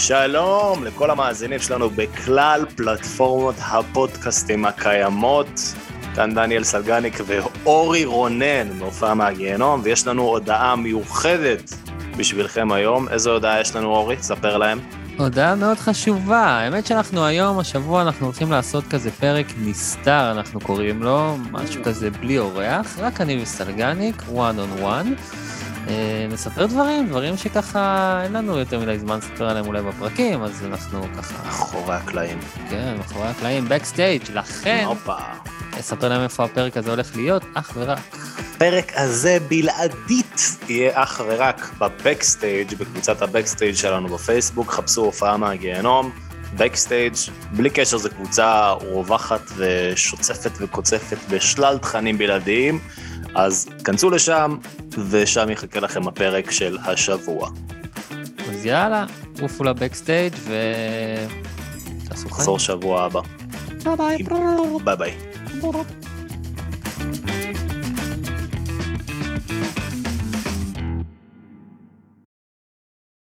שלום לכל המאזינים שלנו בכלל פלטפורמות הפודקאסטים הקיימות. כאן דניאל סלגניק ואורי רונן מהופעה מהגיהנום, ויש לנו הודעה מיוחדת בשבילכם היום. איזו הודעה יש לנו, אורי? ספר להם. הודעה מאוד חשובה. האמת שאנחנו היום, השבוע, אנחנו הולכים לעשות כזה פרק נסתר, אנחנו קוראים לו, משהו כזה בלי אורח, רק אני וסלגניק, one on one. אה, נספר דברים, דברים שככה אין לנו יותר מדי זמן לספר עליהם אולי בפרקים, אז אנחנו ככה... מאחורי הקלעים. כן, מאחורי הקלעים, backstage, לכן... הופה. נספר להם איפה הפרק הזה הולך להיות, אך ורק. הפרק הזה בלעדית יהיה אך ורק ב backstage, בקבוצת ה backstage שלנו בפייסבוק, חפשו הופעה מהגיהנום, backstage, בלי קשר זו קבוצה רוחשת ושוצפת וקוצפת בשלל תכנים בלעדיים. אז כנסו לשם, ושם יחכה לכם הפרק של השבוע. אז יאללה, עופו ל backstage ו... תעשו חיים. נחזור שבוע הבא. ביי ביי. ביי ביי.